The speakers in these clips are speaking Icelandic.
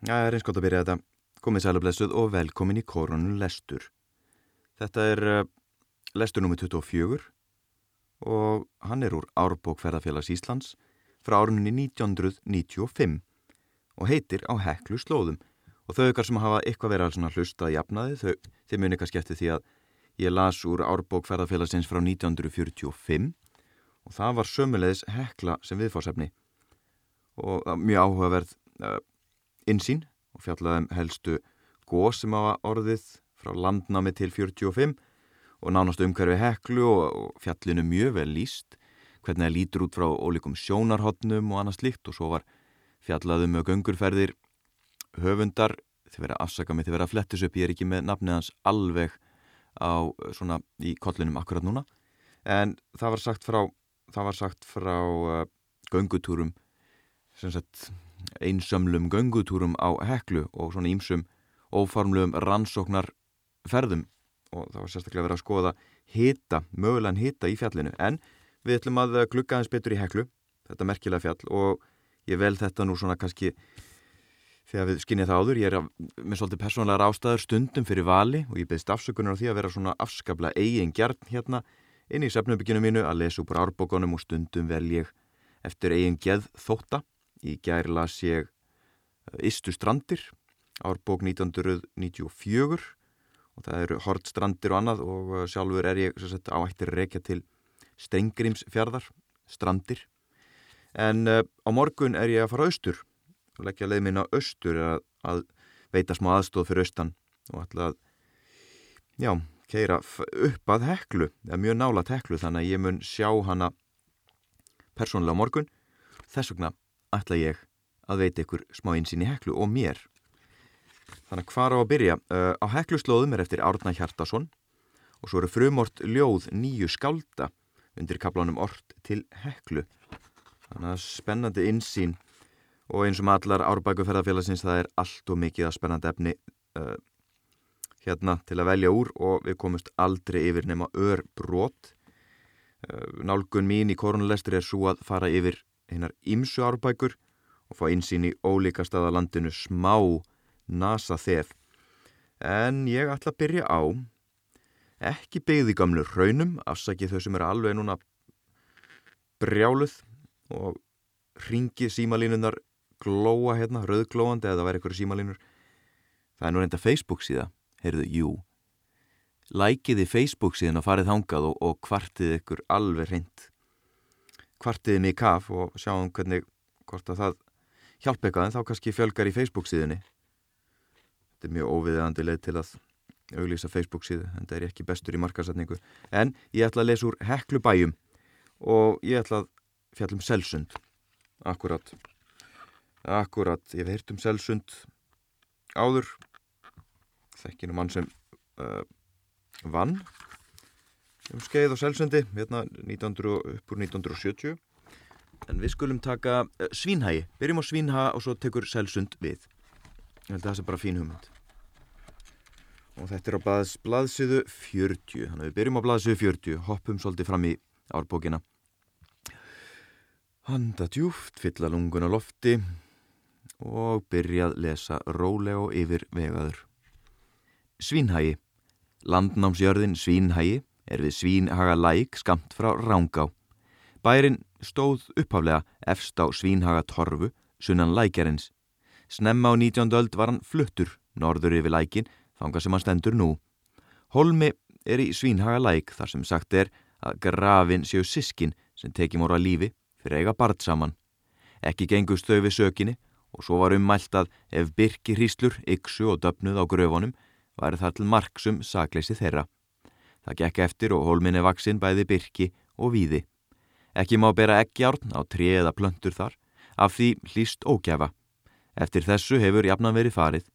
Það er eins gott að byrja þetta. Komið sælublessuð og velkomin í korunum lestur. Þetta er uh, lestur nr. 24 og hann er úr Árbókferðarfélags Íslands frá árunni 1995 og heitir á heklu slóðum. Og þau ykkar sem hafa eitthvað verið að hlusta í jafnaði, þau, þau muni eitthvað skemmti því að ég las úr Árbókferðarfélagsins frá 1945 og það var sömulegis hekla sem viðfársefni og mjög áhugaverð uh, insýn og fjallaðum helstu góð sem hafa orðið frá landnámi til 45 og nánast umhverfi heklu og, og fjallinu mjög vel líst hvernig það lítur út frá ólíkum sjónarhotnum og annað slikt og svo var fjallaðum með göngurferðir höfundar, þið verða afsaka mig, þið verða flettis upp, ég er ekki með nafnið hans alveg á svona í kollinum akkurat núna. En það var sagt frá, var sagt frá uh, göngutúrum sem sagt einsömlum göngutúrum á heklu og svona ímsum óformlum rannsóknar ferðum og það var sérstaklega verið að skoða hita, mögulegan hita í fjallinu. En við ætlum að glugga aðeins betur í heklu þetta merkilega fjall. Og ég vel þetta nú svona kannski þegar við skinnið það áður, ég er með svolítið persónlegar ástæður stundum fyrir vali og ég beðist afsökunar á því að vera svona afskapla eigin gjarn hérna inn í sefnubikinu mínu að lesa úr árbókonum og stundum vel ég eftir eigin geð þótta Í gær las ég Ístu strandir, árbók 1994 og það eru Hortstrandir og annað og uh, sjálfur er ég sagt, á ættir reykja til Steingrímsfjardar, strandir. En uh, á morgun er ég að fara austur og leggja leið minna austur að, að veita smá aðstóð fyrir austan og ætla að, já, keira upp að heklu, það er mjög nálat heklu þannig að ég mun sjá hana persónulega á morgun. Þess vegna ætla ég að veita ykkur smá einsinn í heklu og mér. Þannig að hvað á að byrja? Uh, á hekluslóðum er eftir Árna Hjartason og svo eru frumort ljóð nýju skálda undir kaplanum Ort til heklu. Þannig að spennandi einsinn og eins og með allar árbækuferðarfélagsins það er allt og mikið að spennandi efni uh, hérna til að velja úr og við komumst aldrei yfir nema ör brot. Uh, nálgun mín í korunlestri er svo að fara yfir einar ímsu árbækur og fá einsýn í ólíka staða landinu smá nasa þef. En ég ætla að byrja á ekki byggði gamlu raunum, afsakið þau sem eru alveg núna brjáluð og ringi símalínunar glóa hérna, rauðglóandi eða væri eitthvað símalínur. Það er nú reynda Facebook síða, heyrðu, jú. Lækiði Facebook síðan að farið hangað og, og kvartið ykkur alveg reynd kvartiðin í kaf og sjáum hvernig hvort að það hjálp eitthvað en þá kannski fjölgar í Facebook síðunni. Þetta er mjög óviðandi leið til að auglýsa Facebook síðu en það er ekki bestur í markasetningu en ég ætla að lesa úr Heklubæjum og ég ætla að fjallum Selsund. Akkurat akkurat, ég hef heyrt um Selsund áður. Þekkinu mann sem uh, vann um skeið og selsundi hérna 1900, upp úr 1970 en við skulum taka uh, svínhægi, byrjum á svínha og svo tekur selsund við. Ég held að það sé bara fín hugmynd. Og þetta er á blaðs, blaðsíðu 40 þannig að við byrjum á blaðsíðu 40 hoppum svolítið fram í árbókina. Handa djúft fylla lunguna lofti og byrjað lesa rólega og yfir vegaður svínhægi landnámsjörðin svínhægi er við Svínhaga læk skamt frá Rángá. Bærin stóð upphaflega efst á Svínhaga torfu, sunnan lækjarins. Snemma á 19. öld var hann fluttur, norður yfir lækin, þanga sem hann stendur nú. Holmi er í Svínhaga læk þar sem sagt er að grafin séu sískin sem tekið móra lífi fyrir eiga bart saman. Ekki gengust þau við sökinni og svo var ummælt að ef byrki hríslur, yksu og döfnuð á gröfunum væri það til marksum sakleysi þeirra. Það gekk eftir og hólminni vaksinn bæði byrki og víði. Ekki má bera eggjárn á tri eða plöntur þar, af því hlýst ógjafa. Eftir þessu hefur jafnan verið farið.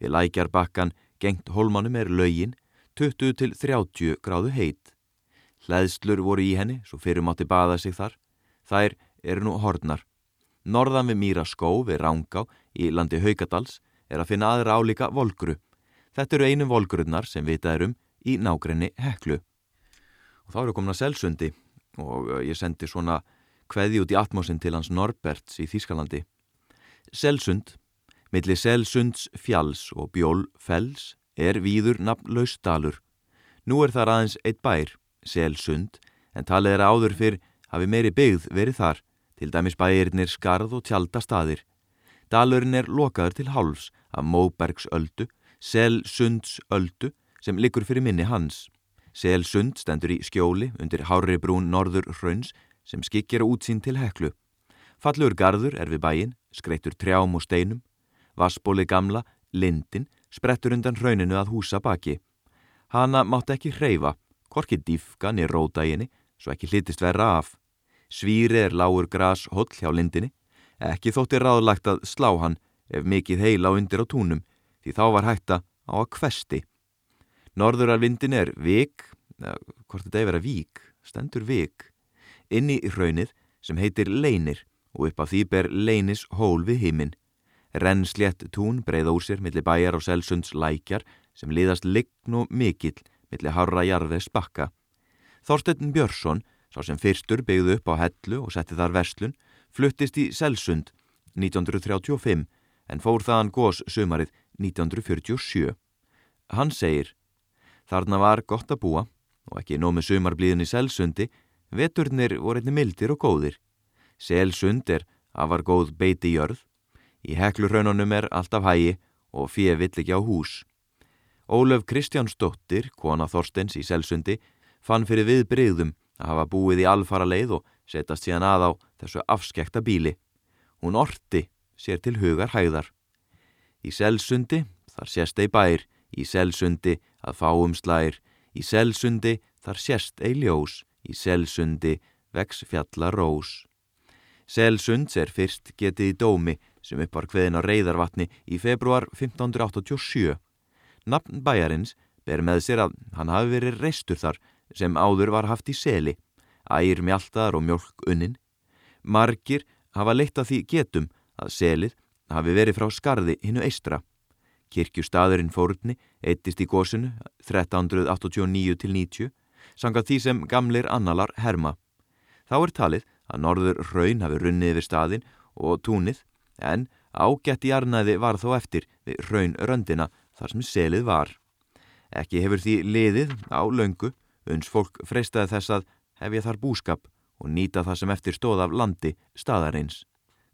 Við lækjar bakkan gengt hólmanum er laugin, 20 til 30 gráðu heit. Hleðslur voru í henni, svo fyrir mátti baða sig þar. Þær eru nú hornar. Norðan við Mýra skó við Rángá í landi Haugadals er að finna aðra álíka volgru. Þetta eru einu volgrunnar sem vitað um í nágrenni heklu. Og þá eru komin að selsundi og eh, ég sendi svona kveði út í atmósin til hans Norberts í Þískalandi. Selsund, Milli Selsunds fjalls og Bjól fells er víður nafnlaus dalur. Nú er þar aðeins eitt bær, Selsund, en talið er áður fyrr hafi meiri byggð verið þar, til dæmis bæirnir skarð og tjaldastadir. Dalurinn er lokaður til hálfs af Móbergsöldu, Selsundsöldu, sem liggur fyrir minni hans. Selsund stendur í skjóli undir Hári brún norður hrauns sem skikkir útsýn til heklu. Fallur gardur er við bæin, skreittur trjám og steinum, Vassbóli gamla, lindin, sprettur undan hrauninu að húsa baki. Hanna mátt ekki hreyfa, korki diffkan í rótaginni, svo ekki hlitist verra af. Svíri er lágur gras holl hjá lindinni, ekki þótti ráðlagt að slá hann ef mikið heila undir á túnum, því þá var hætta á að kvesti. Norður af lindin er vik, ja, hvort þetta er verið vík, stendur vik, inni í hraunið sem heitir leinir og upp af því ber leinis hól við himinn. Rennslétt tún breyða úr sér millir bæjar og selsunds lækjar sem liðast lign og mikill millir harra jarðes bakka. Þorstein Björnsson, sá sem fyrstur byggðu upp á hellu og setti þar verslun, fluttist í Selsund 1935 en fór þaðan gós sömarið 1947. Hann segir, þarna var gott að búa og ekki nómið sömarblíðin í Selsundi, veturnir voru einni mildir og góðir. Selsund er afar góð beiti jörð Í heklurraununum er alltaf hægi og fyrir vill ekki á hús. Ólöf Kristjánsdóttir, kona Þorstens í Selsundi, fann fyrir við breyðum að hafa búið í alfara leið og setast síðan að á þessu afskekta bíli. Hún orti sér til hugar hæðar. Í Selsundi þar sést ei bær, í Selsundi að fáum slær, í Selsundi þar sést ei ljós, í Selsundi vex fjalla rós. Selsunds er fyrst getið í dómi sem upp var hveðin á reyðarvatni í februar 1587. Nafn bæjarins ber með sér að hann hafi verið reistur þar sem áður var haft í seli, ægir mjáltaðar og mjölk unnin. Margir hafa leitt að því getum að selið hafi verið frá skarði hinnu eistra. Kirkjustadurinn fórunni eittist í gósinu 1389-90, sanga því sem gamlir annalar herma. Þá er talið að norður raun hafi runnið yfir staðin og túnið en ágætt í arnaði var þó eftir við raun röndina þar sem selið var. Ekki hefur því liðið á löngu, uns fólk freystaði þess að hefja þar búskap og nýta það sem eftir stóð af landi staðarins.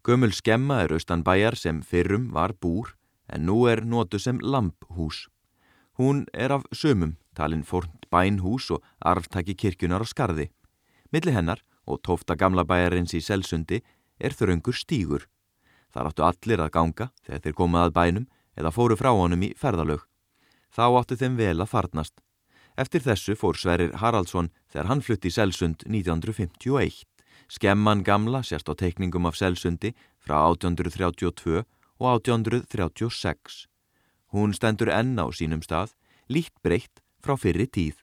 Gömul skemma er austan bæjar sem fyrrum var búr en nú er nótu sem lamphús. Hún er af sömum, talinn fornt bænhús og arftaki kirkjunar á skarði. Milli hennar og tófta gamla bæjarins í Selsundi er þröngur stígur. Þar áttu allir að ganga þegar þeir komið að bænum eða fóru frá honum í ferðalög. Þá áttu þeim vel að farnast. Eftir þessu fór Sverrir Haraldsson þegar hann flutti í Selsund 1951. Skemman gamla sérst á teikningum af Selsundi frá 1832 og 1836. Hún stendur enn á sínum stað, líkt breytt frá fyrri tíð.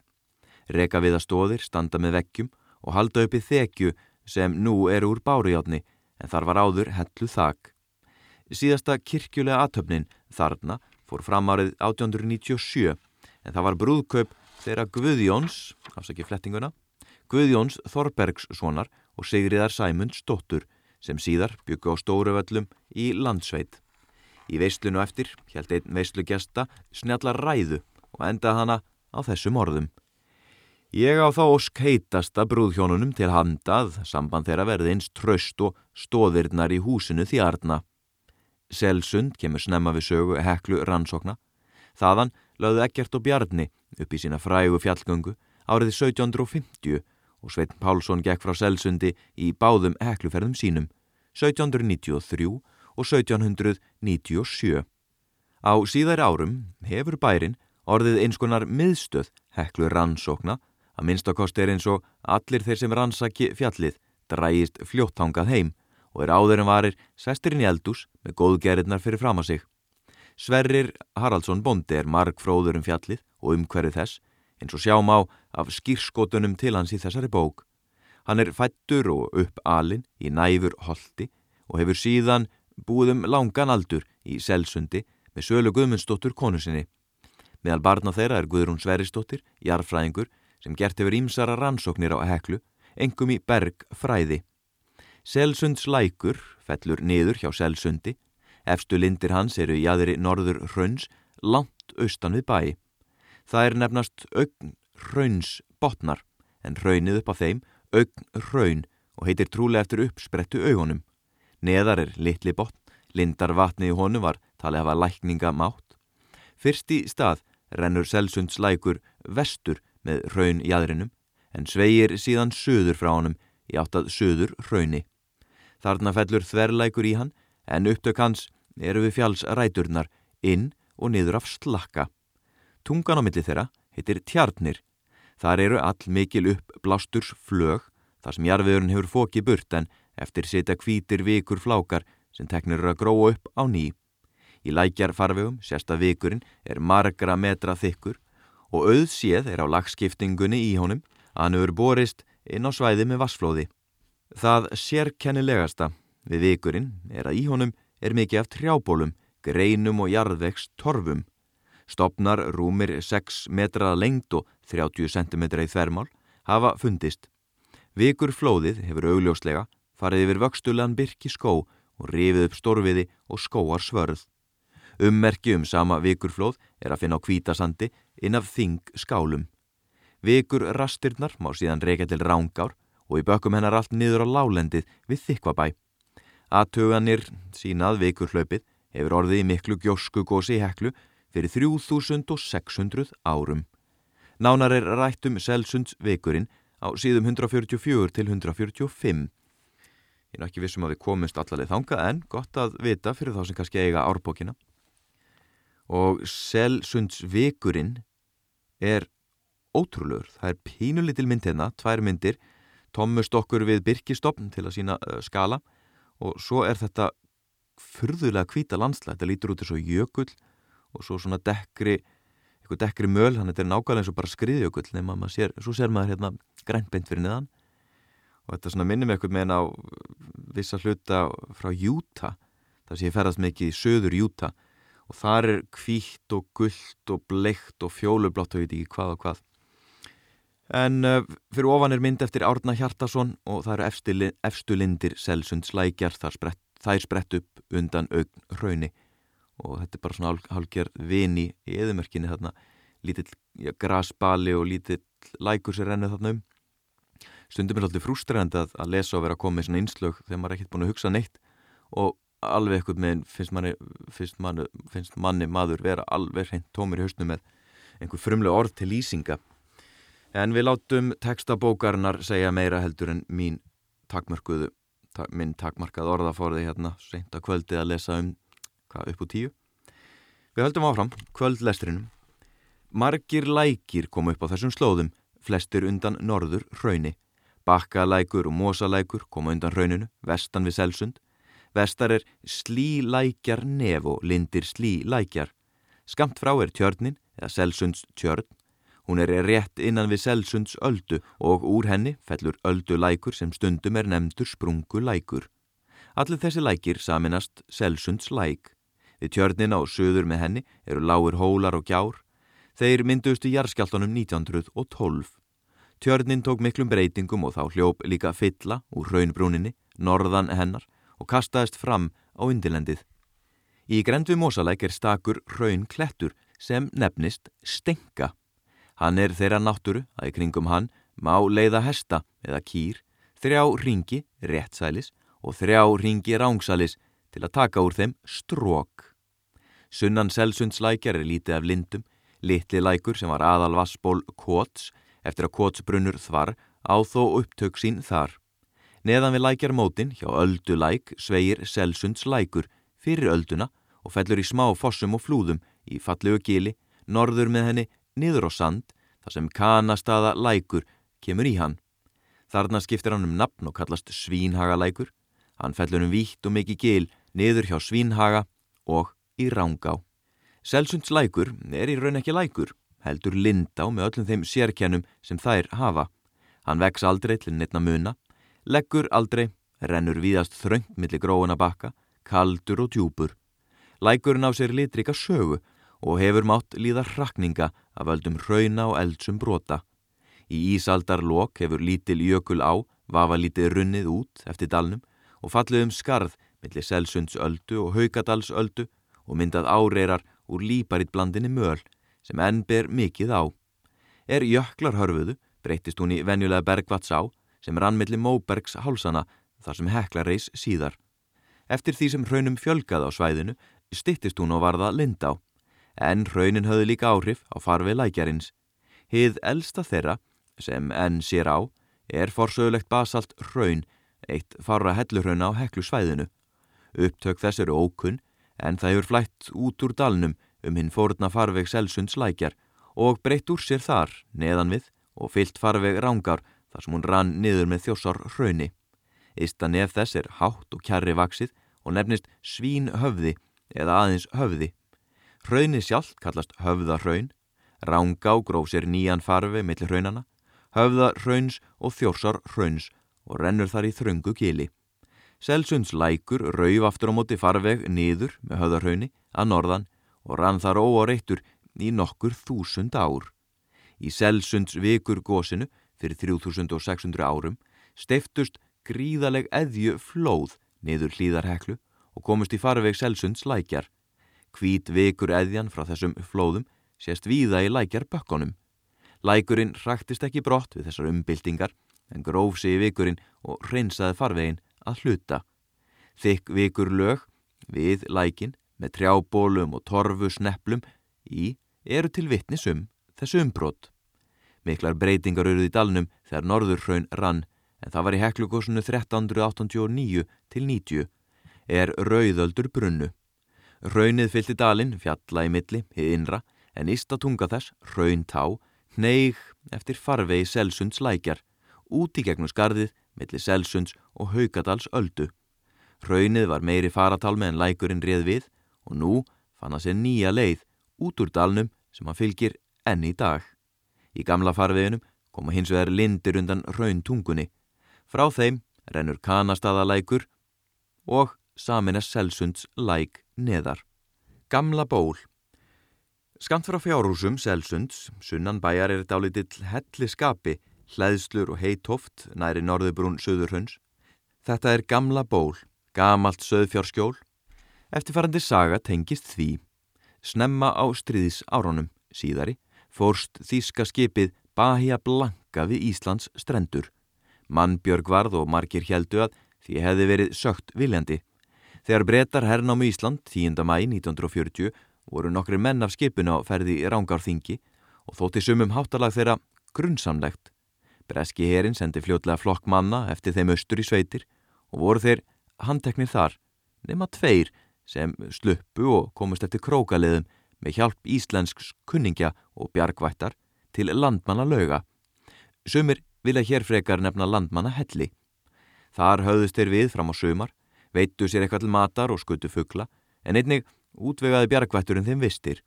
Reka við að stóðir, standa með vekkjum og halda uppið þekju sem nú eru úr bárujátni en þar var áður hellu þak. Síðasta kirkjulega aðtöfnin þarna fór fram árið 1897 en það var brúðkaup þeirra Guðjóns, afsaki flettinguna, Guðjóns Þorbergssonar og Sigriðar Sæmunds dóttur sem síðar byggu á Stóruvöllum í landsveit. Í veislunu eftir held einn veislugjasta snjallar ræðu og endaði hana á þessum orðum. Ég á þá ósk heitasta brúðhjónunum til handað samband þeirra verði eins tröst og stóðirnar í húsinu þjarna. Selsund kemur snemma við sögu heklu rannsókna. Þaðan lögðu Eggert og Bjarni upp í sína frægu fjallgöngu árið 1750 og Sveitn Pálsson gekk frá Selsundi í báðum hekluferðum sínum 1793 og 1797. Á síðar árum hefur bærin orðið einskonar miðstöð heklu rannsókna að minnstakost er eins og allir þeir sem rannsaki fjallið drægist fljóttangað heim og er áður en varir sestirinn í eldús með góðgerðnar fyrir fram að sig. Sverrir Haraldsson Bondi er marg fróður um fjallið og umhverfið þess eins og sjáum á af skýrskotunum til hans í þessari bók. Hann er fættur og upp alin í næfur holdi og hefur síðan búið um langan aldur í Selsundi með sölu Guðmundsdóttur konu sinni. Meðal barna þeirra er Guðrún Sveristóttir, jarfræðingur, sem gert hefur ímsara rannsóknir á heklu, engum í berg fræði. Selsunds lækur fellur niður hjá Selsundi Efstu lindir hans eru í aðri norður hrauns langt austan við bæi. Það er nefnast augn hrauns botnar en hraunnið upp á þeim augn hraun og heitir trúlega eftir uppsprettu augunum. Neðar er litli botn, lindar vatni í honum var talið hafa lækninga mátt. Fyrst í stað rennur Selsunds lækur vestur með hraun í aðrinum en sveigir síðan söður frá honum í áttað söður hrauni. Þarna fellur þverlækur í hann en upptök hans eru við fjálsræturnar inn og niður af slakka. Tungan á milli þeirra heitir tjarnir. Þar eru all mikil upp blásturs flög þar sem jarfiðurinn hefur fóki burt en eftir setja kvítir vikur flákar sem teknir að gróa upp á ný. Í lækjar farvegum sérsta vikurinn er margra metra þykkur og auðséð er á lagskiptingunni í honum að hann hefur borist inn á svæði með vassflóði. Það sérkennilegasta við vikurinn er að í honum er mikið af trjábólum, greinum og jarðvegs torfum. Stopnar rúmir 6 metra lengt og 30 cm í þvermál hafa fundist. Vikur flóðið hefur augljóslega farið yfir vöxtulegan byrki skó og rifið upp stórviði og skóar svörð. Ummerki um sama vikurflóð er að finna á kvítasandi inn af þing skálum. Vikur rastirnar má síðan reyka til rángár og í bökkum hennar allt niður á lálendið við þykvabæ. Aðtöganir sínað vikurhlaupið hefur orðið í miklu gjósku gósi heklu fyrir 3600 árum. Nánar er rættum Selsunds vikurinn á síðum 144 til 145. Ég er ekki vissum að við komumst allarleið þanga en gott að vita fyrir þá sem kannski eiga árbókina. Og Selsunds vikurinn er ótrúlur. Það er pínulitil mynd hérna, tvær myndir, tommust okkur við Birkistofn til að sína skala. Og svo er þetta fyrðulega hvita landslæg, þetta lítur út eins og jökull og svo svona dekkri eitthvað dekkri möl, þannig að þetta er nákvæmlega eins og bara skriðjökull nema maður sér, svo ser maður hérna grænbeint fyrir niðan og þetta minnum eitthvað með henn á vissa hluta frá Júta það sé ég ferðast mikið í söður Júta. Og þar er kvítt og gullt og bleikt og fjólublátt og ég veit ekki hvað og hvað. En uh, fyrir ofan er mynd eftir Árna Hjartason og það eru efstu, efstu lindir Selsunds lækjar, sprett, þær sprett upp undan augn hrauni. Og þetta er bara svona hálfgerð vini í eðumörkinni þarna. Lítill ja, grasbali og lítill lækur sér rennu þarna um stundum er svolítið frústræðandi að, að lesa og vera að koma í svona einslög þegar maður er ekkert búin að hugsa neitt og alveg ekkert með finnst manni, finnst manni, finnst manni maður vera alveg hreint tómur í hausnum með einhver frumlega orð til lýsinga en við látum textabókarnar segja meira heldur en mín takmarkuðu, tak, minn takmarkað orðaforði hérna, seint að kvöldi að lesa um hvað upp úr tíu. Við höldum áfram, kvöldlestrinum. Margir lækir kom upp á þessum slóðum, flestir undan norður hrauni. Bakkalækur og mosalækur koma undan hrauninu, vestan við Selsund. Vestar er slílækjar nef og lindir slílækjar. Skamt frá er tjörnin, eða Selsunds tjörn. Hún er rétt innan við Selsunds öldu og úr henni fellur öldulækur sem stundum er nefndur sprungulækur. Allir þessi lækir saminast Selsunds læk. Við tjörnin á söður með henni eru lágur hólar og gjár. Þeir myndustu jarðskjáltunum 1912. Tjörnin tók miklum breytingum og þá hljóp líka fylla úr raunbrúninni, norðan hennar og kastaðist fram á undilendið. Í grendvi Mósalæk er stakur raun klettur sem nefnist Stenka. Hann er þeirra nátturu að í kringum hann má leiða hesta eða kýr, þrjá ringi réttsælis og þrjá ringi rángsalis til að taka úr þeim strók. Sunnan Selsundslækjar er lítið af lindum, litli lækur sem var aðal vassból Kóts eftir að Kóts brunnur þvar á þó upptök sín þar. Neðan við lækjarmótin hjá öldulæk sveigir Selsundslækur fyrir ölduna og fellur í smá fossum og flúðum í fallegu gili, norður með henni, niður á sand, þar sem kanastada lækur kemur í hann. Þarna skiptir hann um nafn og kallast Svínhagalækur. Hann fellur um vítt og mikið gil niður hjá Svínhaga og í Rángá. Selsunds lækur er í raun ekki lækur, heldur Lindá með öllum þeim sérkjænum sem þær hafa. Hann vex aldrei til neittna muna, leggur aldrei, rennur víðast þröngt millir gróuna bakka, kaldur og djúpur. Lækurinn á sér litrika sögu og hefur mátt líða hrakninga af öldum hrauna og eldsum brota. Í Ísaldar lok hefur lítil jökul á, vafa lítið runnið út eftir dalnum og fallið um skarð millir Selsundsöldu og Haugadalsöldu og myndað áreirar úr líparitt blandinni möl sem enn ber mikið á. Er jöklar hörfuðu breytist hún í venjulega bergvats á sem rann millir Móbergs hálsana þar sem hekla reys síðar. Eftir því sem hraunum fjölgað á svæðinu stittist hún og varða Lindá en hraunin höfðu líka áhrif á farfið lækjarins. Hið elsta þeirra, sem enn sér á, er forsögulegt basalt hraun, eitt fara hellurhrauna á heklu svæðinu. Upptök þess eru ókunn, en það hefur flætt út úr dalnum um hinn fórna farveg Selsunds lækjar og breytt úr sér þar, neðan við, og fyllt farveg rángar þar sem hún rann niður með þjósar hrauni. Ísta nef þess er hátt og kjarri vaksið og nefnist svín höfði eða aðeins höfði. Hraunni sjálf kallast höfðarhraun, Rángá gróf sér nýjan farfi millir hraunana, höfðarhrauns og þjórsar hrauns og rennur þar í þröngu gili. Selsunds lækur rauf aftur á móti farveg niður með höfðarhraunni að norðan og rann þar óareittur í nokkur þúsund ár. Í Selsunds vikur gósinu fyrir 3600 árum steiftust gríðaleg eðju flóð niður hlýðarheklu og komust í farveg Selsunds lækjar. Hvít vikur eðjan frá þessum flóðum sést víða í lækjar bökkunum. Lækurinn ræktist ekki brott við þessar umbyltingar en gróf sig í vikurinn og hreinsaði farvegin að hluta. Þykk vikur lög við lækin með trjábólum og torfu sneplum í eru til vittnisum þessu umbrott. Miklar breytingar auðvið í dalnum þegar norðurhraun rann en það var í heklugosunu 1389 til 90 er rauðöldur brunnu. Raunnið fyllt í dalinn, fjalla í milli, hið innra, en ísta tunga þess, raun tá, neig eftir farvegi Selsunds lækjar, út í gegnum skarðið, milli Selsunds og Haugadals öldu. Raunnið var meiri faratalmi en lækurinn réð við og nú fann að sér nýja leið út úr dalnum sem hann fylgir enn í dag. Í gamla farveginum koma hins vegar lindir undan rauntungunni. Frá þeim rennur kanastadalækur og saminast Selsunds læk neðar. Gamla ból Skamt frá fjárhúsum Selsunds, sunnan bæjar er þetta álitill helli skapi, hlæðslur og heitoft næri norðubrún söðurhunds. Þetta er gamla ból, gamalt söðfjárskjól. Eftirfarandi saga tengist því. Snemma á stríðis áronum, síðari, fórst þíska skipið Bahia Blanka við Íslands strendur. Mannbjörg varð og margir heldu að því hefði verið sögt viljandi. Þegar breytar herrnámu Ísland 10. mæ 1940 voru nokkri menn af skipinu á ferði í Rángárþingi og þótti sumum háttalag þeirra grunnsamlegt. Breski herin sendi fljótlega flokk manna eftir þeim austur í sveitir og voru þeir handteknir þar, nema tveir sem sluppu og komist eftir krókaliðum með hjálp íslensks kunningja og bjargvættar til landmanna lauga. Sumir vilja hér frekar nefna landmanna helli. Þar höfðust þeir við fram á sumar veittu sér eitthvað til matar og skuttu fuggla, en einnig útvegaði bjargvætturinn þeim vistir.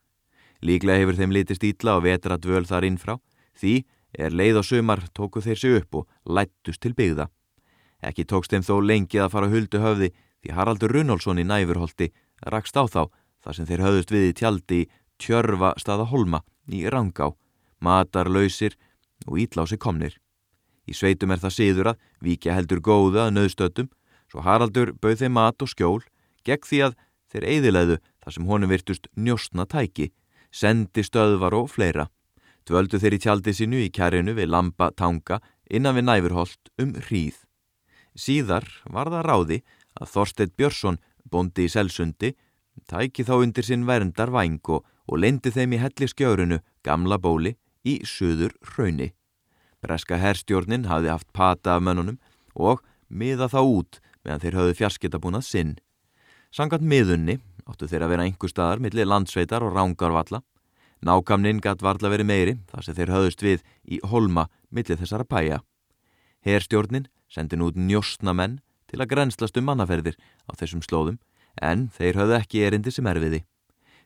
Líklega hefur þeim litist ítla og vetra dvöl þar innfrá, því er leið og sömar tóku þeir sig upp og lættust til byggða. Ekki tókst þeim þó lengið að fara huldu höfði því Haraldur Runnolfsson í næfurholti rakst á þá þar sem þeir höfðust við í tjaldi tjörfa staða holma í Rangá, matarlausir og ítlási komnir. Í sveitum er það síður að vikja heldur góða að nöðstötum Svo Haraldur bauð þeim mat og skjól, gegn því að þeir eiðilegðu þar sem honum virtust njóstna tæki, sendi stöðvar og fleira. Dvöldu þeir í tjaldi sinu í kærinu við lampa tanga innan við næfurholt um hríð. Síðar var það ráði að Þorstedt Björnsson, bondi í Selsundi, tæki þá undir sinn verndar væng og, og lendi þeim í helli skjörunu, gamla bóli, í söður hrauni. Breska herrstjórnin hafði haft pata af mönnunum og miða þá út meðan þeir höfðu fjarskiptabúnað sinn. Sangat miðunni áttu þeir að vera einhver staðar millir landsveitar og rángarvalla. Nákamnin gætt varðla verið meiri þar sem þeir höfðust við í holma millir þessara pæja. Herstjórnin sendi nút njóstna menn til að grenslast um mannaferðir á þessum slóðum en þeir höfðu ekki erindi sem erfiði.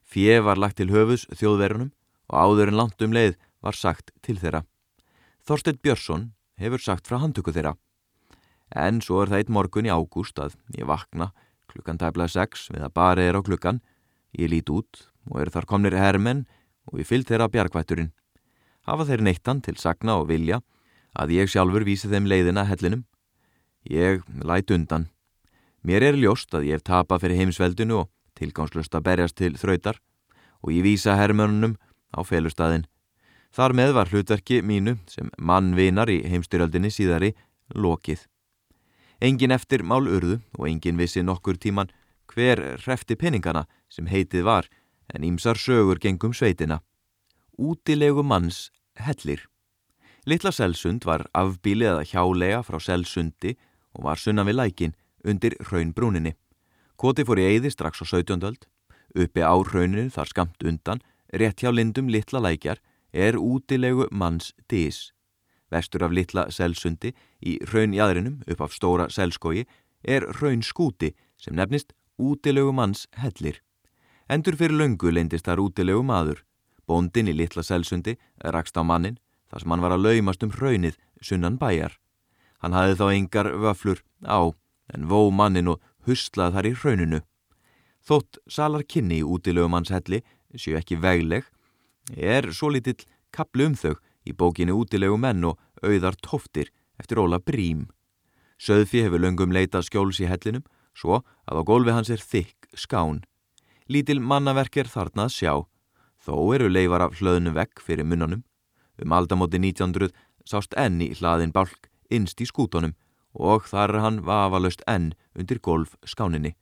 Fjö var lagt til höfus þjóðverunum og áður en langt um leið var sagt til þeirra. Þorstedt Björnsson hefur sagt frá handtöku þeirra En svo er það eitt morgun í ágúst að ég vakna klukkan tæplega sex við að bara er á klukkan. Ég lít út og er þar komnir hermenn og ég fyllt þeirra bjargvætturinn. Hafa þeir neittan til sagna og vilja að ég sjálfur vísi þeim leiðina hellinum. Ég læt undan. Mér er ljóst að ég hef tapað fyrir heimsveldinu og tilgangslust að berjast til þrautar og ég vísa hermönunum á felustadin. Þar með var hlutverki mínu sem mannvinar í heimstyrjaldinni síðari lokið. Engin eftir mál urðu og engin vissi nokkur tíman hver hrefti peningana sem heitið var en ímsar sögur gengum sveitina. Útilegu manns hellir. Littla Selsund var afbílið eða hjálega frá Selsundi og var sunna við lækin undir raunbrúninni. Koti fór í eyði strax á 17. öld. Uppi á rauninu þar skamt undan, rétt hjá lindum Littla lækjar, er útilegu manns dís. Vestur af Littla Selsundi í raunjæðrinum upp af stóra Selskói er raunskúti sem nefnist útilegu manns hellir. Endur fyrir löngu leindist þar útilegu maður. Bóndin í litla selsundi rakst á mannin þar sem hann var að laumast um hraunið sunnan bæjar. Hann hafði þá engar vöflur á en vó mannin og huslað þar í hrauninu. Þótt salar kynni í útilegu manns helli séu ekki vegleg er svo litill kaplu um þau í bókinni útilegu menn og auðar tóftir eftir Óla Brím. Söðfi hefur löngum leitað skjóls í hellinum svo að á gólfi hans er þykk skán. Lítil mannaverk er þarna að sjá, þó eru leifar af hlöðnu vekk fyrir munnanum. Um aldamóti 1900 sást enn í hlaðin bálk innst í skútonum og þar er hann vafalöst enn undir golf skáninni.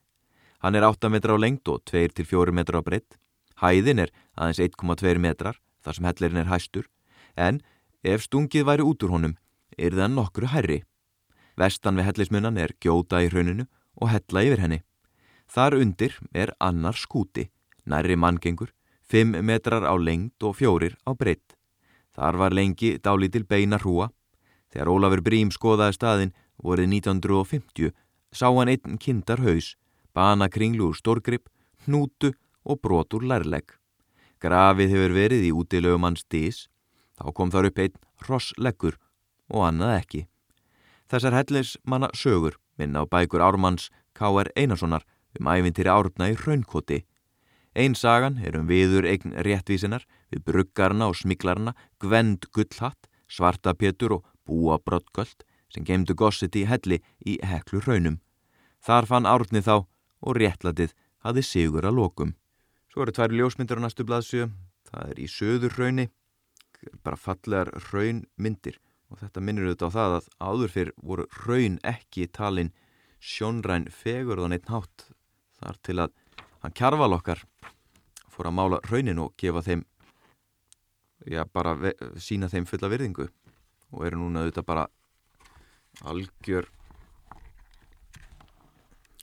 Hann er 8 metra á lengt og 2-4 metra á breytt. Hæðin er aðeins 1,2 metrar þar sem hellerinn er hæstur en ef stungið væri út úr honum er það nokkru herri. Vestan við hellismunnan er gjóta í hrauninu og hella yfir henni. Þar undir er annar skúti, nærri manngengur, fimm metrar á lengd og fjórir á breytt. Þar var lengi dálítil beina hrúa. Þegar Ólafur Brím skoðaði staðin vorið 1950 sá hann einn kindar haus, bana kringlu úr stórgrip, hnútu og brotur lærlegg. Grafið hefur verið í útilögum hans dís, þá kom þar upp einn rossleggur og annað ekki. Þessar hellis manna sögur minna á bækur Ármanns K.R. Einarssonar um æfintýri árna í raunkoti. Einn sagan er um viður eign réttvísinar við bruggarna og smiklarna, gvend gullhatt, svarta pétur og búa brottgöld sem gemdu gossit í helli í heklu raunum. Þar fann árni þá og réttlatið hafi sigur að lokum. Svo eru tvær ljósmyndir á næstu blaðsjö, það er í söður rauni, bara fallegar raunmyndir og þetta minnir auðvitað á það að áður fyrr voru raun ekki talin sjónræn fegurðan einn hátt þar til að hann kjarval okkar fór að mála raunin og gefa þeim já bara sína þeim fulla virðingu og eru núna auðvitað bara algjör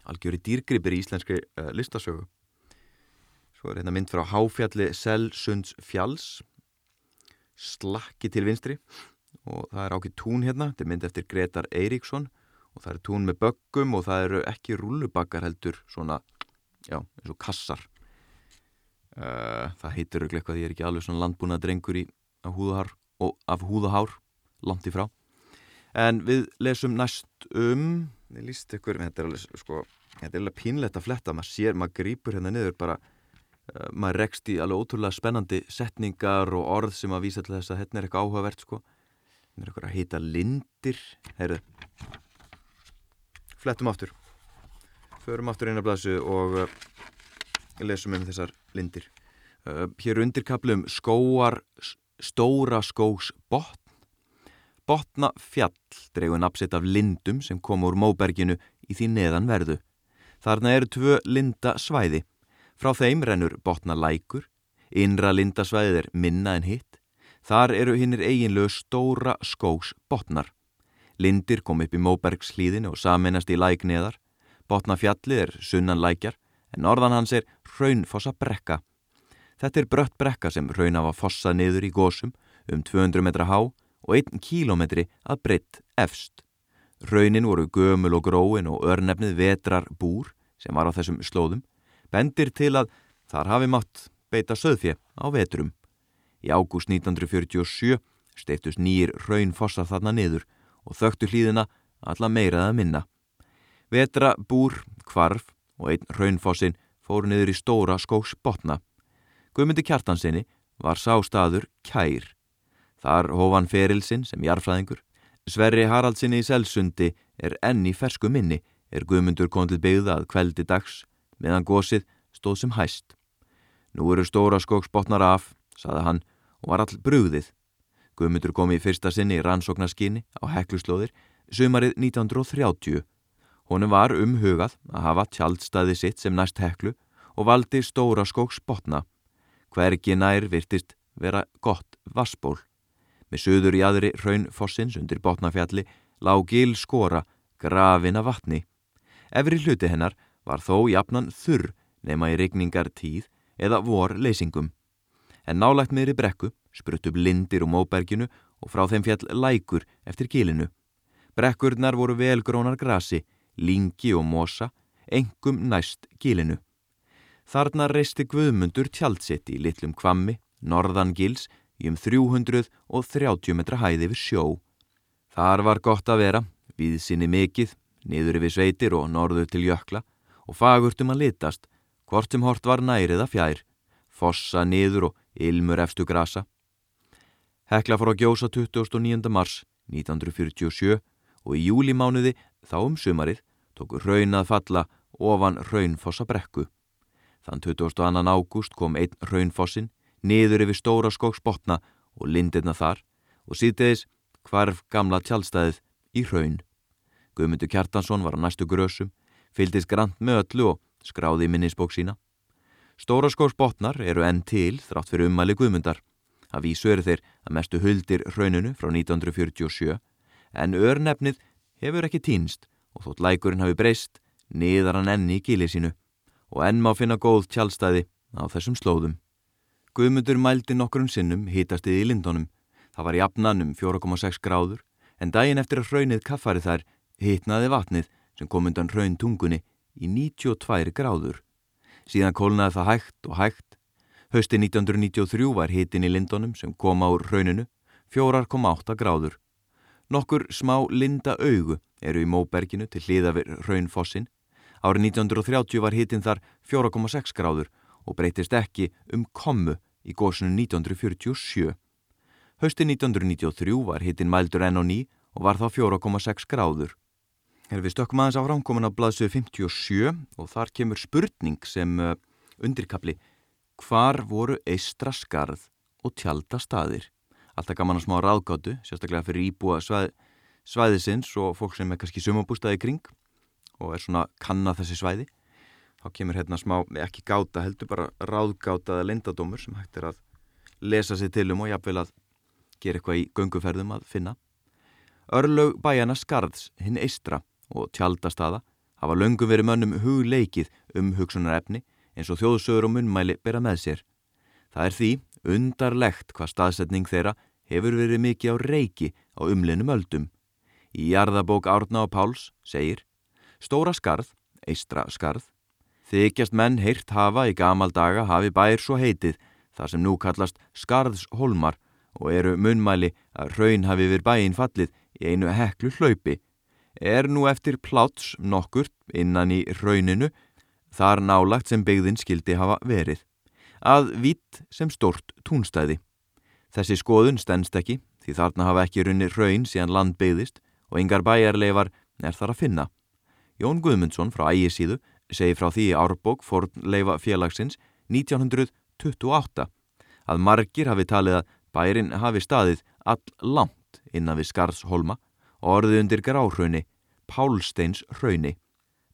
algjör í dýrgripir í íslenski uh, listasögu. Svo er hérna mynd frá Háfjalli Selsunds fjalls slakki til vinstri. Og það er ákveð tún hérna, þetta er mynd eftir Gretar Eiríksson. Og það er tún með böggum og það eru ekki rullubakkar heldur svona, já, eins og kassar. Uh, það heitir eitthvað, ég er ekki alveg svona landbúnað drengur í af húðahár, og, af húðahár langt í frá. En við lesum næst um við líst ykkur, þetta er alveg sko, þetta er alveg pínlegt að fletta, maður sér maður grýpur hérna niður bara uh, maður rekst í alveg ótrúlega spennandi setningar og orð sem að vísa til þess að hérna er eitthvað áhugavert sko. Það er eitthvað að heita lindir. Heyrðu. Flettum aftur. Förum aftur eina blasu og uh, lesum um þessar lindir. Uh, Hér undirkaplum skóar stóra skós botn Botna fjall dreigur napsitt af lindum sem kom úr móberginu í því neðanverðu Þarna eru tvö lindasvæði Frá þeim rennur botna lækur Innra lindasvæðið er minna en hitt Þar eru hinnir eiginlegu stóra skós botnar. Lindir kom upp í Móbergs hlýðinu og saminast í læk neðar. Botnafjallið er sunnan lækjar en norðan hans er raunfossa brekka. Þetta er brött brekka sem raun af að fossa niður í gósum um 200 metra há og 1 kílometri að breytt efst. Raunin voru gömul og gróin og örnefnið vetrar búr sem var á þessum slóðum bendir til að þar hafi mátt beita söðfje á vetrum. Í ágúst 1947 steiftust nýjir raunfossar þarna niður og þögtu hlýðina alla meiraða minna. Vetra búr, kvarf og einn raunfossin fóru niður í stóra skóks botna. Guðmundi kjartansinni var sá staður kær. Þar hófan ferilsinn sem jarfræðingur. Sverri Haraldsinni í Selsundi er enn í fersku minni er Guðmundur kom til byggða að kveldi dags meðan gósið stóð sem hæst. Nú eru stóra skóksbotnar af, saði hann og var all brugðið. Guðmundur kom í fyrsta sinni í rannsóknarskinni á hekluslóðir sumarið 1930. Honum var umhugað að hafa tjaldstæði sitt sem næst heklu og valdi stóra skóksbotna. Hvergi nær virtist vera gott vassból. Með söður í aðri raunfossins undir botnafjalli lág gil skora grafin af vatni. Efri hluti hennar var þó jafnan þurr nema í regningar tíð eða vor leysingum. En nálægt meðri brekku sprutt upp lindir um óberginu og frá þeim fjall lækur eftir gilinu. Brekkurnar voru velgrónar grasi, lingi og mosa, engum næst gilinu. Þarna reisti Guðmundur tjaldsitt í litlum kvammi, norðan gils, í um 330 metra hæði við sjó. Þar var gott að vera, við sinni mikið, niður yfir sveitir og norður til jökla og fagurtum að litast, hvort sem hort var nærið að fjær, fossa niður og ilmur efstu grasa. Hekla fór að gjósa 29. mars 1947 og í júlimánuði þá um sumarið tóku raun að falla ofan raunfossa brekku. Þann 22. ágúst kom einn raunfossin niður yfir stóra skóksbotna og lindirna þar og síðdeis hvarf gamla tjálstæðið í raun. Guðmundur Kjartansson var á næstu grösum, fyldist grant með öllu og skráði í minnisbók sína. Stóra skóksbotnar eru enn til þrátt fyrir ummæli Guðmundar. Að vísu eru þeir að mestu huldir rauninu frá 1947 en örnefnið hefur ekki týnst og þótt lækurinn hafi breyst niðar hann enni í gíli sínu og enn má finna góð tjálstæði á þessum slóðum. Guðmundur mældi nokkurum sinnum hítastið í lindunum. Það var jafnan um 4,6 gráður en daginn eftir að hraunið kaffari þær hitnaði vatnið sem kom undan hraun tungunni í 92 gráður. Síðan kólnaði það hægt og hægt. Hösti 1993 var hitin í lindunum sem kom á hrauninu 4,8 gráður. Nokkur smá linda augu eru í Móberginu til hliða við Raunfossin. Árið 1930 var hitin þar 4,6 gráður og breytist ekki um kommu í góðsunu 1947. Hausti 1993 var hitin mældur enn og ný og var þá 4,6 gráður. Her við stökkum aðeins á ránkomin á blaðsöðu 57 og þar kemur spurning sem uh, undirkapli Hvar voru eistra skarð og tjálta staðir? alltaf gaman að smá ráðgáttu, sérstaklega fyrir íbúa svæð, svæðisins og fólk sem er kannski sumabústaði kring og er svona kanna þessi svæði. Þá kemur hérna smá, ekki gáta heldur, bara ráðgátaða lendadómur sem hægt er að lesa sér til um og jafnvel að gera eitthvað í gönguferðum að finna. Örlaug bæjana skarðs, hinn eistra og tjaldastada hafa löngum verið mönnum hugleikið um hugsunar efni eins og þjóðsögur og munnmæli bera með sér. Það er því undarlegt hvað staðsetning þeirra hefur verið mikið á reiki á umlinum öldum. Í jarðabók Árna og Páls segir Stóra skarð, eistra skarð, þykjast menn heyrt hafa í gamal daga hafi bær svo heitið þar sem nú kallast skarðshólmar og eru munmæli að raun hafi við bæinn fallið í einu heklu hlaupi. Er nú eftir pláts nokkurt innan í rauninu þar nálagt sem byggðin skildi hafa verið. Að vitt sem stort túnstæði. Þessi skoðun stennst ekki því þarna hafa ekki runni raun síðan land beigðist og yngar bæjarleifar er þar að finna. Jón Guðmundsson frá ægisíðu segi frá því í árbók fornleifa félagsins 1928 að margir hafi talið að bærin hafi staðið all langt innan við Skarðsholma og orðið undir gráhrauni, Pálsteins hrauni.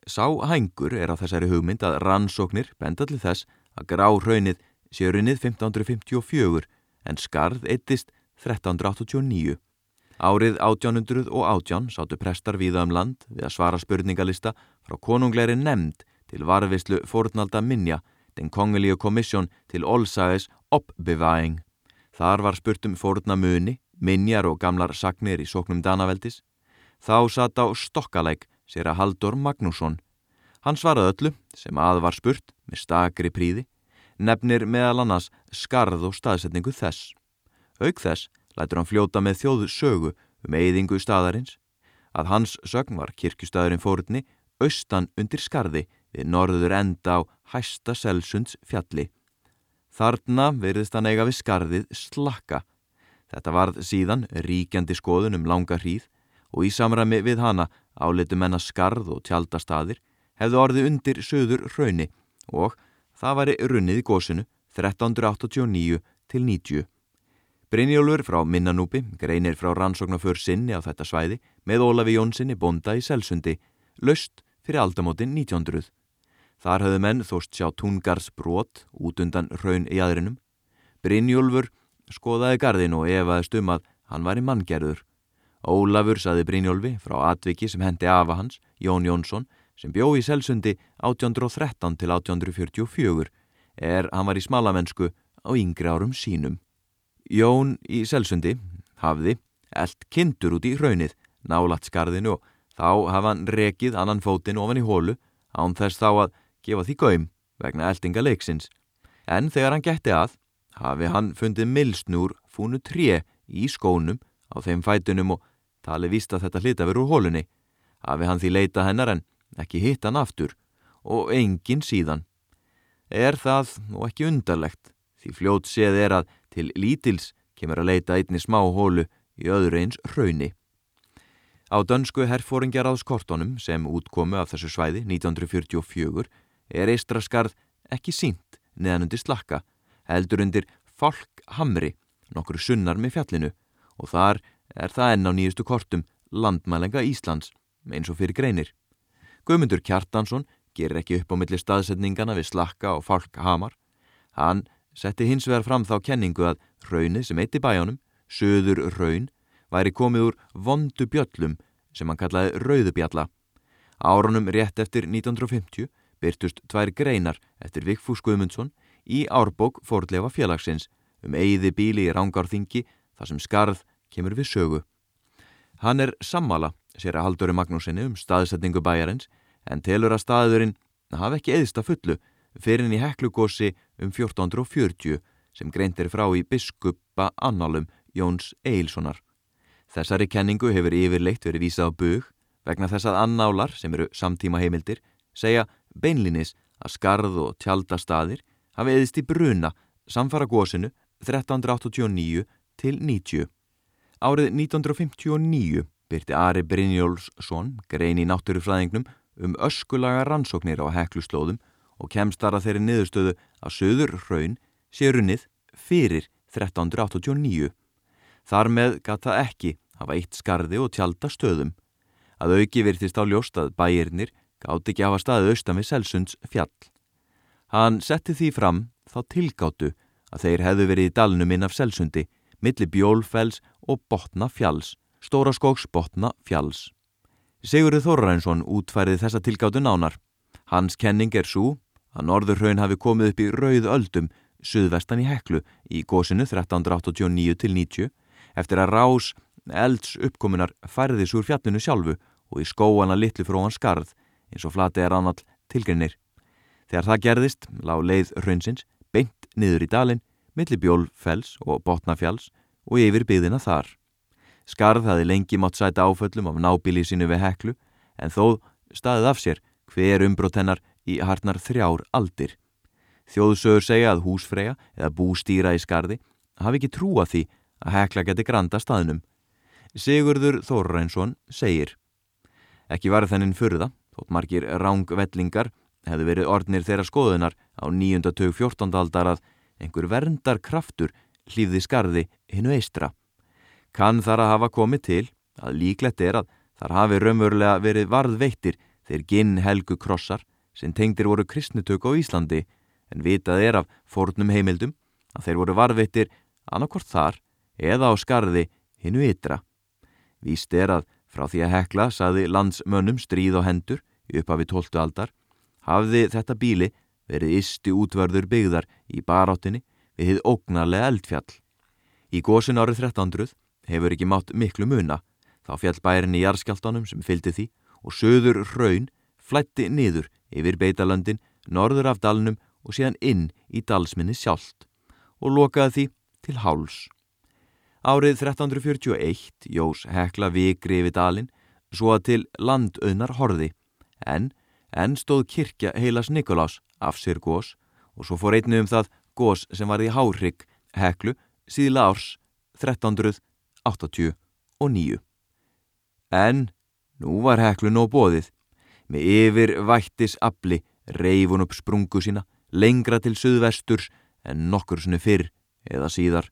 Sá hængur er á þessari hugmynd að rannsóknir benda til þess að gráhraunnið sé runnið 1554 en skarð eittist 1389. Árið 1818 sátu prestar viða um land við að svara spurningalista frá konungleiri nefnd til varfislu fornalda minja, den kongelíu komissjón til Olsaðis oppbevæing. Þar var spurt um forna muni, minjar og gamlar sagnir í sóknum Danaveldis. Þá satt á stokkalæk sér að Haldur Magnússon. Hann svaraði öllu sem að var spurt með stakri príði, nefnir meðal annars skarð og staðsetningu þess. Auk þess lætur hann fljóta með þjóðu sögu um eyðingu staðarins, að hans sögn var kirkustæðurinn fórunni austan undir skarði við norður enda á hæsta selsunds fjalli. Þarna verðist hann eiga við skarðið slakka. Þetta varð síðan ríkjandi skoðun um langa hríð og í samræmi við hana áleitu menna skarð og tjaldastadir hefðu orðið undir söður rauni og það væri runnið í gósinu 1389 til 90. Brynjólfur frá Minnanúpi greinir frá rannsóknarför sinni á þetta svæði með Ólafi Jónssoni bonda í Selsundi, löst fyrir aldamótin 1900. Þar höfðu menn þóst sjá Tungars brot út undan raun í aðrinum. Brynjólfur skoðaði gardin og efaðist um að hann var í manngerður. Ólafur saði Brynjólfi frá atviki sem hendi afa hans, Jón Jónsson, sem bjó í Selsundi 1813 til 1844, er hann var í smalamennsku á yngri árum sínum. Jón í Selsundi hafði eld kindur út í hraunið, nálat skarðinu og þá hafa hann rekið annan fótinn ofan í hólu án þess þá að gefa því gaum vegna eldinga leiksins. En þegar hann getti að, hafi hann fundið milsnúr fúnu tré í skónum á þeim fætunum og tali víst að þetta hlita úr hólunni. Hafi hann því leita hennar en ekki hitt hann aftur og engin síðan. Er það nú ekki undarlegt því fljót séð er að Til lítils kemur að leita einni smá hólu í öðru eins rauni. Á dönsku herfóringjaráðskortonum sem útkomu af þessu svæði 1944 er eistraskarð ekki sínt neðan undir slakka, heldur undir Falkhamri, nokkru sunnar með fjallinu og þar er það enn á nýjustu kortum landmælenga Íslands, eins og fyrir greinir. Guðmundur Kjartansson gerir ekki upp á milli staðsetningana við slakka og Falkhamar. Hann setti hins vegar fram þá kenningu að raunið sem eitt í bæjónum, söður raun, væri komið úr vondu bjöllum sem hann kallaði rauðubjalla. Árunum rétt eftir 1950 byrtust tvær greinar eftir Vigfús Guðmundsson í árbók fordlefa félagsins um eigði bíli í rángarþingi þar sem skarð kemur við sögu. Hann er sammala, sér að Haldóri Magnúsinni um staðsetningu bæjarins en telur að staðurinn hafi ekki eðist að fullu fyrir henni heklugósi um 1440 sem greintir frá í biskupa annálum Jóns Eilssonar. Þessari kenningu hefur yfirleitt verið vísað á bug vegna þess að annálar sem eru samtíma heimildir segja beinlinis að skarð og tjaldastadir hafi eðist í bruna samfara gósinu 1389 til 90. Árið 1959 byrti Ari Brynjólfsson grein í náttúrufræðingnum um öskulaga rannsóknir á hekluslóðum og kemst þar að þeirri niðurstöðu að söður raun sé runnið fyrir 1389. Þar með gata ekki hafa eitt skarði og tjálta stöðum. Að auki virtist á ljóst að bæirnir gátt ekki hafa staðið austan við Selsunds fjall. Hann setti því fram þá tilgáttu að þeir hefðu verið í dalnum inn af Selsundi, milli Bjólfells og Botna fjalls, Stóraskóks Botna fjalls. Sigurður Þorrænsson útfærið þessa tilgáttu nánar. Hans kenning er svo að Norðurhraun hafi komið upp í rauð öldum suðvestan í Heklu í gósinu 1389-90 eftir að rás elds uppkomunar færðis úr fjallinu sjálfu og í skóana litlu fróan skarð eins og flati er annall tilgrinnir. Þegar það gerðist lág leið hraunsins beint niður í dalin millir bjólfells og botnafjalls og yfir byðina þar. Skarð hafi lengi mátt sæta áföllum af nábíli sínu við Heklu en þó staðið af sér hver umbrótennar í harnar þrjár aldir. Þjóðsögur segja að húsfreyja eða bústýra í skarði hafi ekki trúa því að hekla geti granda staðnum. Sigurður Þorrænsson segir Ekki var þennin fyrða, þótt margir rángvellingar hefðu verið orðnir þeirra skoðunar á nýjunda tög fjórtondaldar að einhver verndar kraftur hlýfði skarði hinnu eistra. Kann þar að hafa komið til að líklegt er að þar hafi raunverulega verið varðveittir þeir ginn helgu krossar sem tengdir voru kristnutök á Íslandi en vitað er af fornum heimildum að þeir voru varvittir annarkort þar eða á skarði hinnu ytra. Víst er að frá því að hekla saði landsmönnum stríð og hendur í upphafi 12. aldar hafði þetta bíli verið isti útvörður byggðar í baráttinni við hið ógnarlega eldfjall. Í gósin árið 1300 hefur ekki mátt miklu muna þá fjall bærin í jarðskjáltanum sem fylgdi því og söður raun flætti niður yfir beitalöndin, norður af dalnum og síðan inn í dalsminni sjálft og lokaði því til háls. Árið 1341 jós hekla vikri yfir dalin svo að til landauðnar horði en enn stóð kirkja heilas Nikolás af sér gós og svo fór einnu um það gós sem var í Hárygg heklu síðla árs 1389. En Nú var heklun og bóðið. Með yfir vættis afli reif hún upp sprungu sína lengra til suðvesturs en nokkur sinni fyrr eða síðar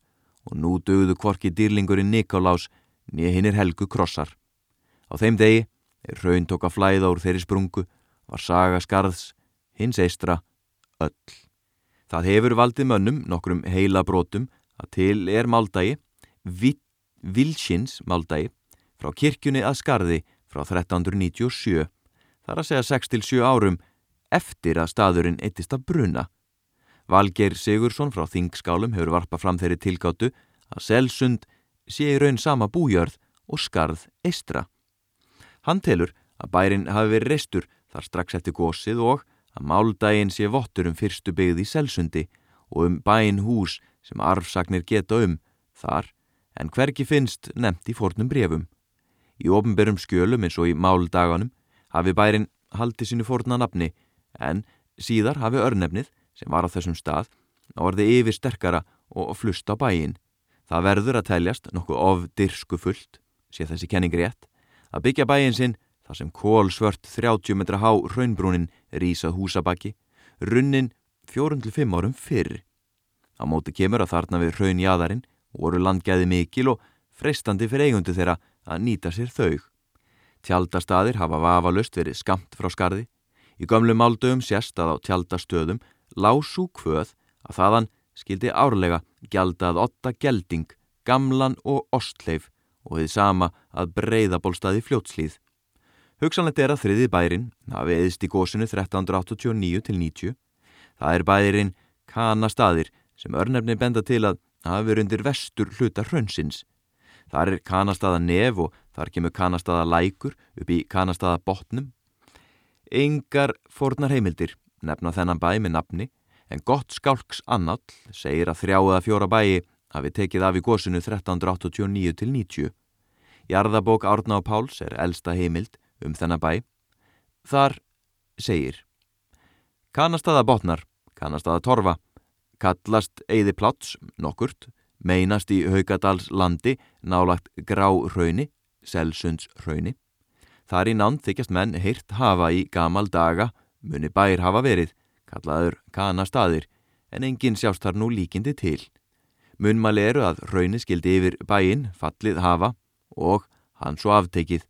og nú dögðu kvorki dýrlingurinn Nikolás nýja hinnir helgu krossar. Á þeim degi, er raun tók að flæða úr þeirri sprungu, var saga skarðs, hins eistra, öll. Það hefur valdið mönnum nokkrum heila brotum að til er máldagi, vilsins máldagi, frá kirkjunni að skarði frá 1397, þar að segja 6-7 árum eftir að staðurinn eittist að bruna. Valgeir Sigursson frá Þingskálum hefur varpað fram þeirri tilgáttu að Selsund sé í raun sama bújörð og skarð eistra. Hann telur að bærin hafi verið reistur þar strax eftir gósið og að máldaginn sé vottur um fyrstu byggð í Selsundi og um bæin hús sem arfsagnir geta um þar en hverki finnst nefnt í fornum brefum. Í ofnberum skjölum eins og í máldaganum hafi bærin haldið sínu forna nafni en síðar hafi örnefnið sem var á þessum stað orði yfir sterkara og flust á bæin. Það verður að teljast nokkuð of dirsku fullt, sé þessi kenning rétt, að byggja bæin sinn þar sem kólsvört 30 metra há raunbrúnin rýsað húsabakki, runnin 4-5 árum fyrr. Á móti kemur að þarna við raunjaðarinn voru landgæði mikil og freistandi fyrir eigundu þeirra að nýta sér þau. Tjaldastadir hafa vafalust verið skamt frá skarði. Í gömlu máldögum sérst að á tjaldastöðum lású kvöð að þaðan skildi árlega gjaldað otta gelding, gamlan og ostleif og þið sama að breyðabólstaði fljótslýð. Hugsanlegt er að þriði bærin hafi eðist í gósinu 1389-90. Það er bærin kanastadir sem örnefni benda til að hafi verið undir vestur hluta hraunsins. Þar er kanastaða nef og þar kemur kanastaða lækur upp í kanastaða botnum. Engar fornar heimildir nefna þennan bæ með nafni en gott skálks annall segir að þrjáða fjóra bæi hafi tekið af í gósinu 1389-90. Jarðabók Árna og Páls er elsta heimild um þennan bæ. Þar segir Kanastada botnar, kanastada torfa, kallast Eiði Pláts nokkurt, meinast í Haugadals landi nálagt Gráhrauni, Selsundsrauni. Þar í nánd þykjast menn heyrt hafa í gamal daga muni bær hafa verið, kallaður kanastadir, en enginn sjást þar nú líkindi til. Munmali eru að raunni skildi yfir bæinn, fallið hafa og hann svo aftekið.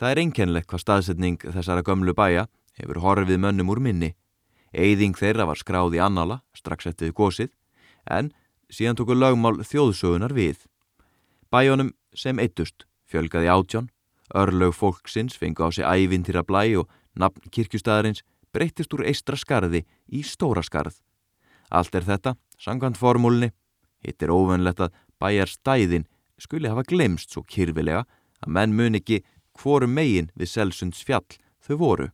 Það er einkennlegt hvað staðsetning þessara gömlu bæja hefur horfið mönnum úr minni. Eyðing þeirra var skráð í annala, strax eftir gósið, en síðan tóku lögmál þjóðsögunar við. Bæjónum sem eittust fjölgaði átjón, örlög fólksins fengu á sig ævintýra blæ og Nafn kirkjustæðarins breytist úr eistra skarði í stóra skarð. Allt er þetta, sangkvæmt formúlni, hitt er óvönlegt að bæjar stæðin skuli hafa glemst svo kyrfilega að menn mun ekki hvoru megin við Selsunds fjall þau voru.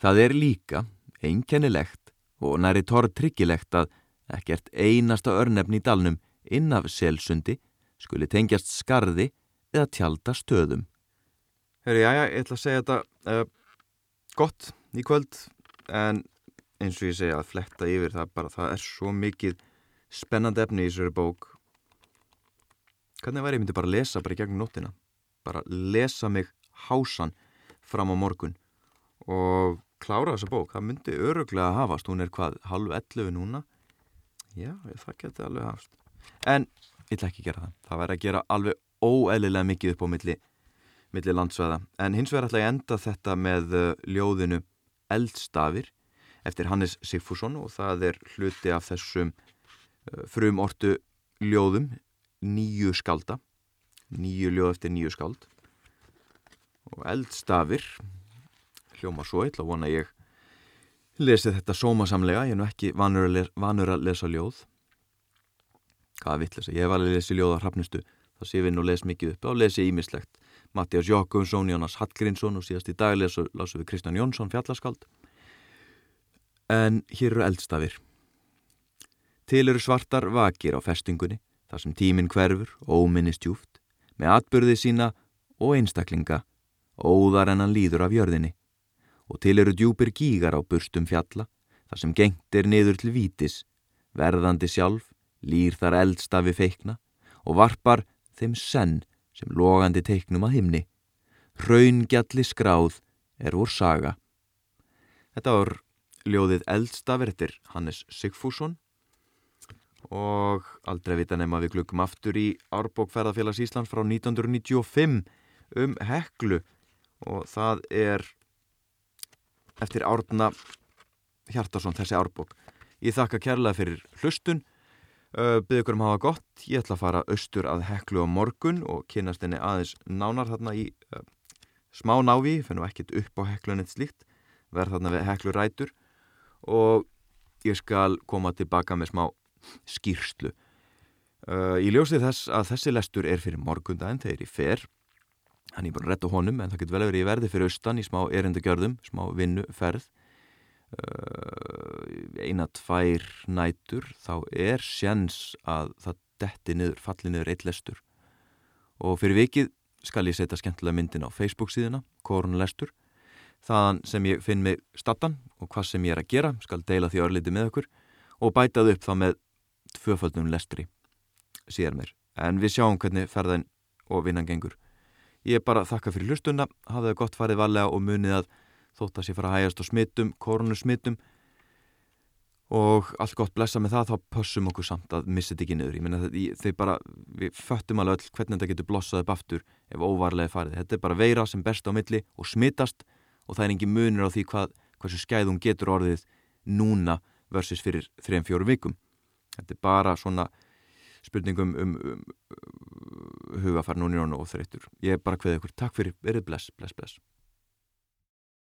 Það er líka einkennilegt og næri torrtryggilegt að ekkert einasta örnefni í dalnum inn af Selsundi skuli tengjast skarði eða tjálta stöðum. Herri, já, já, ég ætla að segja þetta... Uh gott í kvöld en eins og ég segja að fletta yfir það bara það er svo mikið spennandi efni í þessari bók. Hvernig væri ég myndi bara að lesa bara í gegnum nóttina? Bara lesa mig hásan fram á morgun og klára þessa bók. Það myndi öruglega að hafast. Hún er hvað halv 11 núna já það geti alveg hafast en ég ætla ekki að gera það. Það væri að gera alveg óeðlilega mikið upp á milli millir landsvæða. En hins vegar ætla ég enda þetta með uh, ljóðinu Eldstafir eftir Hannes Sigfússon og það er hluti af þessum uh, frum ortu ljóðum nýju skalda nýju ljóð eftir nýju skald og Eldstafir hljóma svo eitthvað vona ég lesi þetta sómasamlega ég er nú ekki vanur að, lesa, vanur að lesa ljóð hvað þess að ég hef alveg lesið ljóð á hrafnustu þá sé við nú les mikið upp á lesi ímislegt Mattias Jókumsson, Jónas Hallgrínsson og síðast í dag lásum við Kristján Jónsson fjallaskald. En hér eru eldstafir. Til eru svartar vakir á festingunni, þar sem tíminn hverfur, óminni stjúft, með atbyrði sína og einstaklinga, óðar en hann líður af jörðinni. Og til eru djúpir gígar á burstum fjalla, þar sem gengt er niður til vítis, verðandi sjálf, lýr þar eldstafi feikna og varpar þeim senn sem logandi teiknum að himni. Hraungjalli skráð er úr saga. Þetta var ljóðið eldstafir eftir Hannes Sigfússon og aldrei vita nema við glukkum aftur í Árbókferðarfélags Íslands frá 1995 um heklu og það er eftir Árna Hjartarsson þessi Árbók. Ég þakka kærlega fyrir hlustun, byggðu ykkur um að hafa gott, ég ætla að fara austur að heklu á morgun og kynast henni aðeins nánar þarna í uh, smá návi, finnum ekkit upp á heklun eitt slíkt, verð þarna við heklu rætur og ég skal koma tilbaka með smá skýrslu. Uh, ég ljósi þess að þessi lestur er fyrir morgundaginn þegar ég fer, hann er bara rétt á honum en það getur vel að vera í verði fyrir austan í smá erindagjörðum, smá vinnu, ferð. Uh, eina, tvær nætur, þá er sjans að það detti niður, falli niður eitt lestur. Og fyrir vikið skal ég setja skemmtilega myndin á Facebook síðuna, Korunlestur. Þaðan sem ég finn mig stattan og hvað sem ég er að gera, skal deila því örliti með okkur og bætað upp þá með tvöföldnum lestri síðar mér. En við sjáum hvernig ferðin og vinnan gengur. Ég er bara að þakka fyrir hlustuna, hafið það gott farið valega og munið að þótt að sé fara að hægast á smittum, korunusmittum og allt gott blessa með það, þá pössum okkur samt að missa þetta ekki niður. Ég menna þau bara, við föttum alveg öll hvernig þetta getur blossað upp aftur ef óvarlega farið. Þetta er bara veira sem best á milli og smittast og það er engin munir á því hvað, hversu skæðum getur orðið núna versus fyrir 3-4 vikum. Þetta er bara svona spurningum um, um, um hugafær núni og þreytur. Ég er bara hveðið ykkur. Takk fyrir, verið bless, bless, bless.